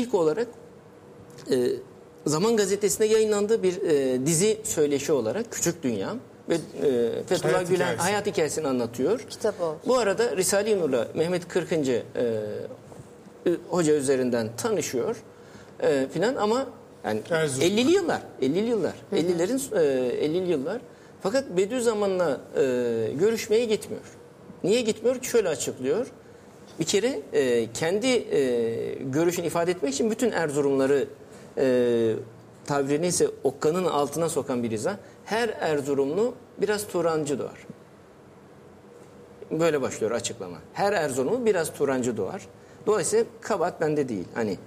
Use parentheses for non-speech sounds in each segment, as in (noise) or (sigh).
ilk olarak e, Zaman Gazetesi'nde yayınlandığı bir e, dizi söyleşi olarak Küçük Dünya ve e, Fethullah Hayat Gülen hikayesi. hayat hikayesini anlatıyor. Kitap olmuş. Bu arada Risale-i Nur'la Mehmet Kırkıncı e, e, hoca üzerinden tanışıyor e, filan ama yani Erzurum. 50'li yıllar, 50'li yıllar, 50'lerin e, 50'li yıllar. Fakat Bediüzzaman'la e, görüşmeye gitmiyor. Niye gitmiyor? Şöyle açıklıyor. Bir kere e, kendi e, görüşünü ifade etmek için bütün Erzurumları e, tabiri neyse okkanın altına sokan bir izah. Her Erzurumlu biraz Turancı doğar. Böyle başlıyor açıklama. Her Erzurumlu biraz Turancı doğar. Dolayısıyla kabahat bende değil. Hani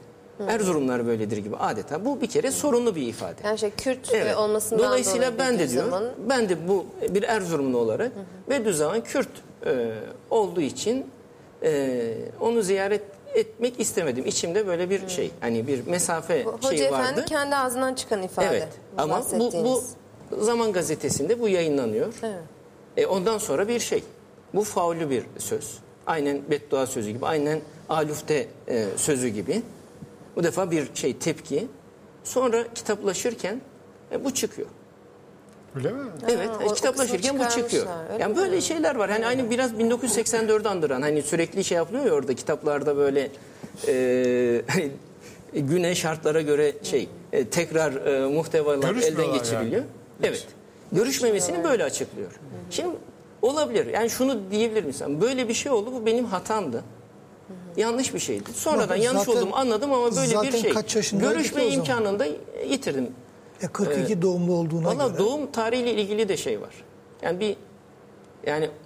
Erzurumlar böyledir gibi adeta. Bu bir kere sorunlu bir ifade. Yani şey Kürt Evet. olmasından Dolayısıyla dolayı ben de diyor, Bediüzzaman- ben de bu bir Erzurumlu olarak Bediüzzaman Kürt e, olduğu için e, onu ziyaret etmek istemedim. İçimde böyle bir şey, hani bir mesafe Hoca şeyi Efendi vardı. kendi ağzından çıkan ifade. Evet. Ama bu, bu bahsettiğiniz. Zaman Gazetesi'nde bu yayınlanıyor. Evet. E, ondan sonra bir şey. Bu faullü bir söz. Aynen beddua sözü gibi, aynen alufte e, sözü gibi. Bu defa bir şey tepki. Sonra kitaplaşırken e, bu çıkıyor. Öyle mi? Evet, o- o kitaplaşırken bu çıkıyor. çıkarmışlar, öyle Yani mi? böyle şeyler var. Hani aynı biraz 1984'ü andıran hani sürekli şey yapılıyor ya orada kitaplarda böyle e, (laughs) hani güne şartlara göre şey e, tekrar e, muhtevalar elden Görüşmüyorlar geçiriliyor. yani. Evet. Görüşmemesini böyle açıklıyor. Şimdi olabilir. Yani şunu diyebilir misin? Böyle bir şey oldu. Bu benim hatamdı. Yanlış bir şeydi. Sonradan Bakın yanlış zaten- olduğumu anladım ama böyle bir zaten şey. kaç yaşındaydı Görüşme ki o zaman? imkanını da yitirdim. E 42 doğumlu olduğuna Valla göre. doğum tarihiyle ilgili de şey var. Yani bir yani (laughs)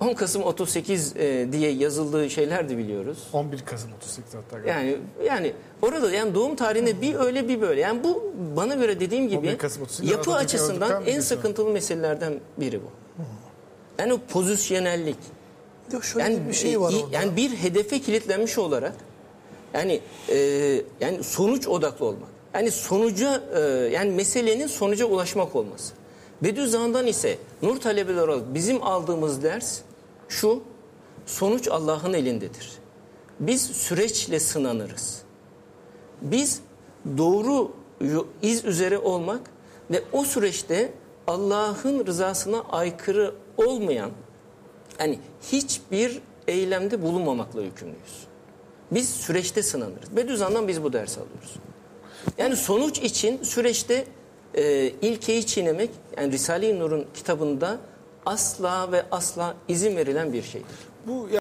10 Kasım 38 e, diye yazıldığı şeyler de biliyoruz. 11 Kasım 38 hatta. galiba. Yani yani orada yani doğum tarihinde bir öyle bir böyle. Yani bu bana göre dediğim 11 gibi Kasım 38 yapı açısından en sıkıntılı meselelerden biri bu. Yani o pozisyonellik. Şöyle Yani bir şey var orada. Yani bir hedefe kilitlenmiş olarak yani e, yani sonuç odaklı olmak. Yani sonuca e, yani meselenin sonuca ulaşmak olması. Bediüzzaman'dan ise nur talebeleri olarak bizim aldığımız ders şu. Sonuç Allah'ın elindedir. Biz süreçle sınanırız. Biz doğru iz üzere olmak ve o süreçte Allah'ın rızasına aykırı olmayan yani hiçbir eylemde bulunmamakla yükümlüyüz. Biz süreçte sınanırız. Bediüzzaman'dan biz bu dersi alıyoruz. Yani sonuç için süreçte e, ilkeyi çiğnemek, yani Risale-i Nur'un kitabında asla ve asla izin verilen bir şeydir. Bu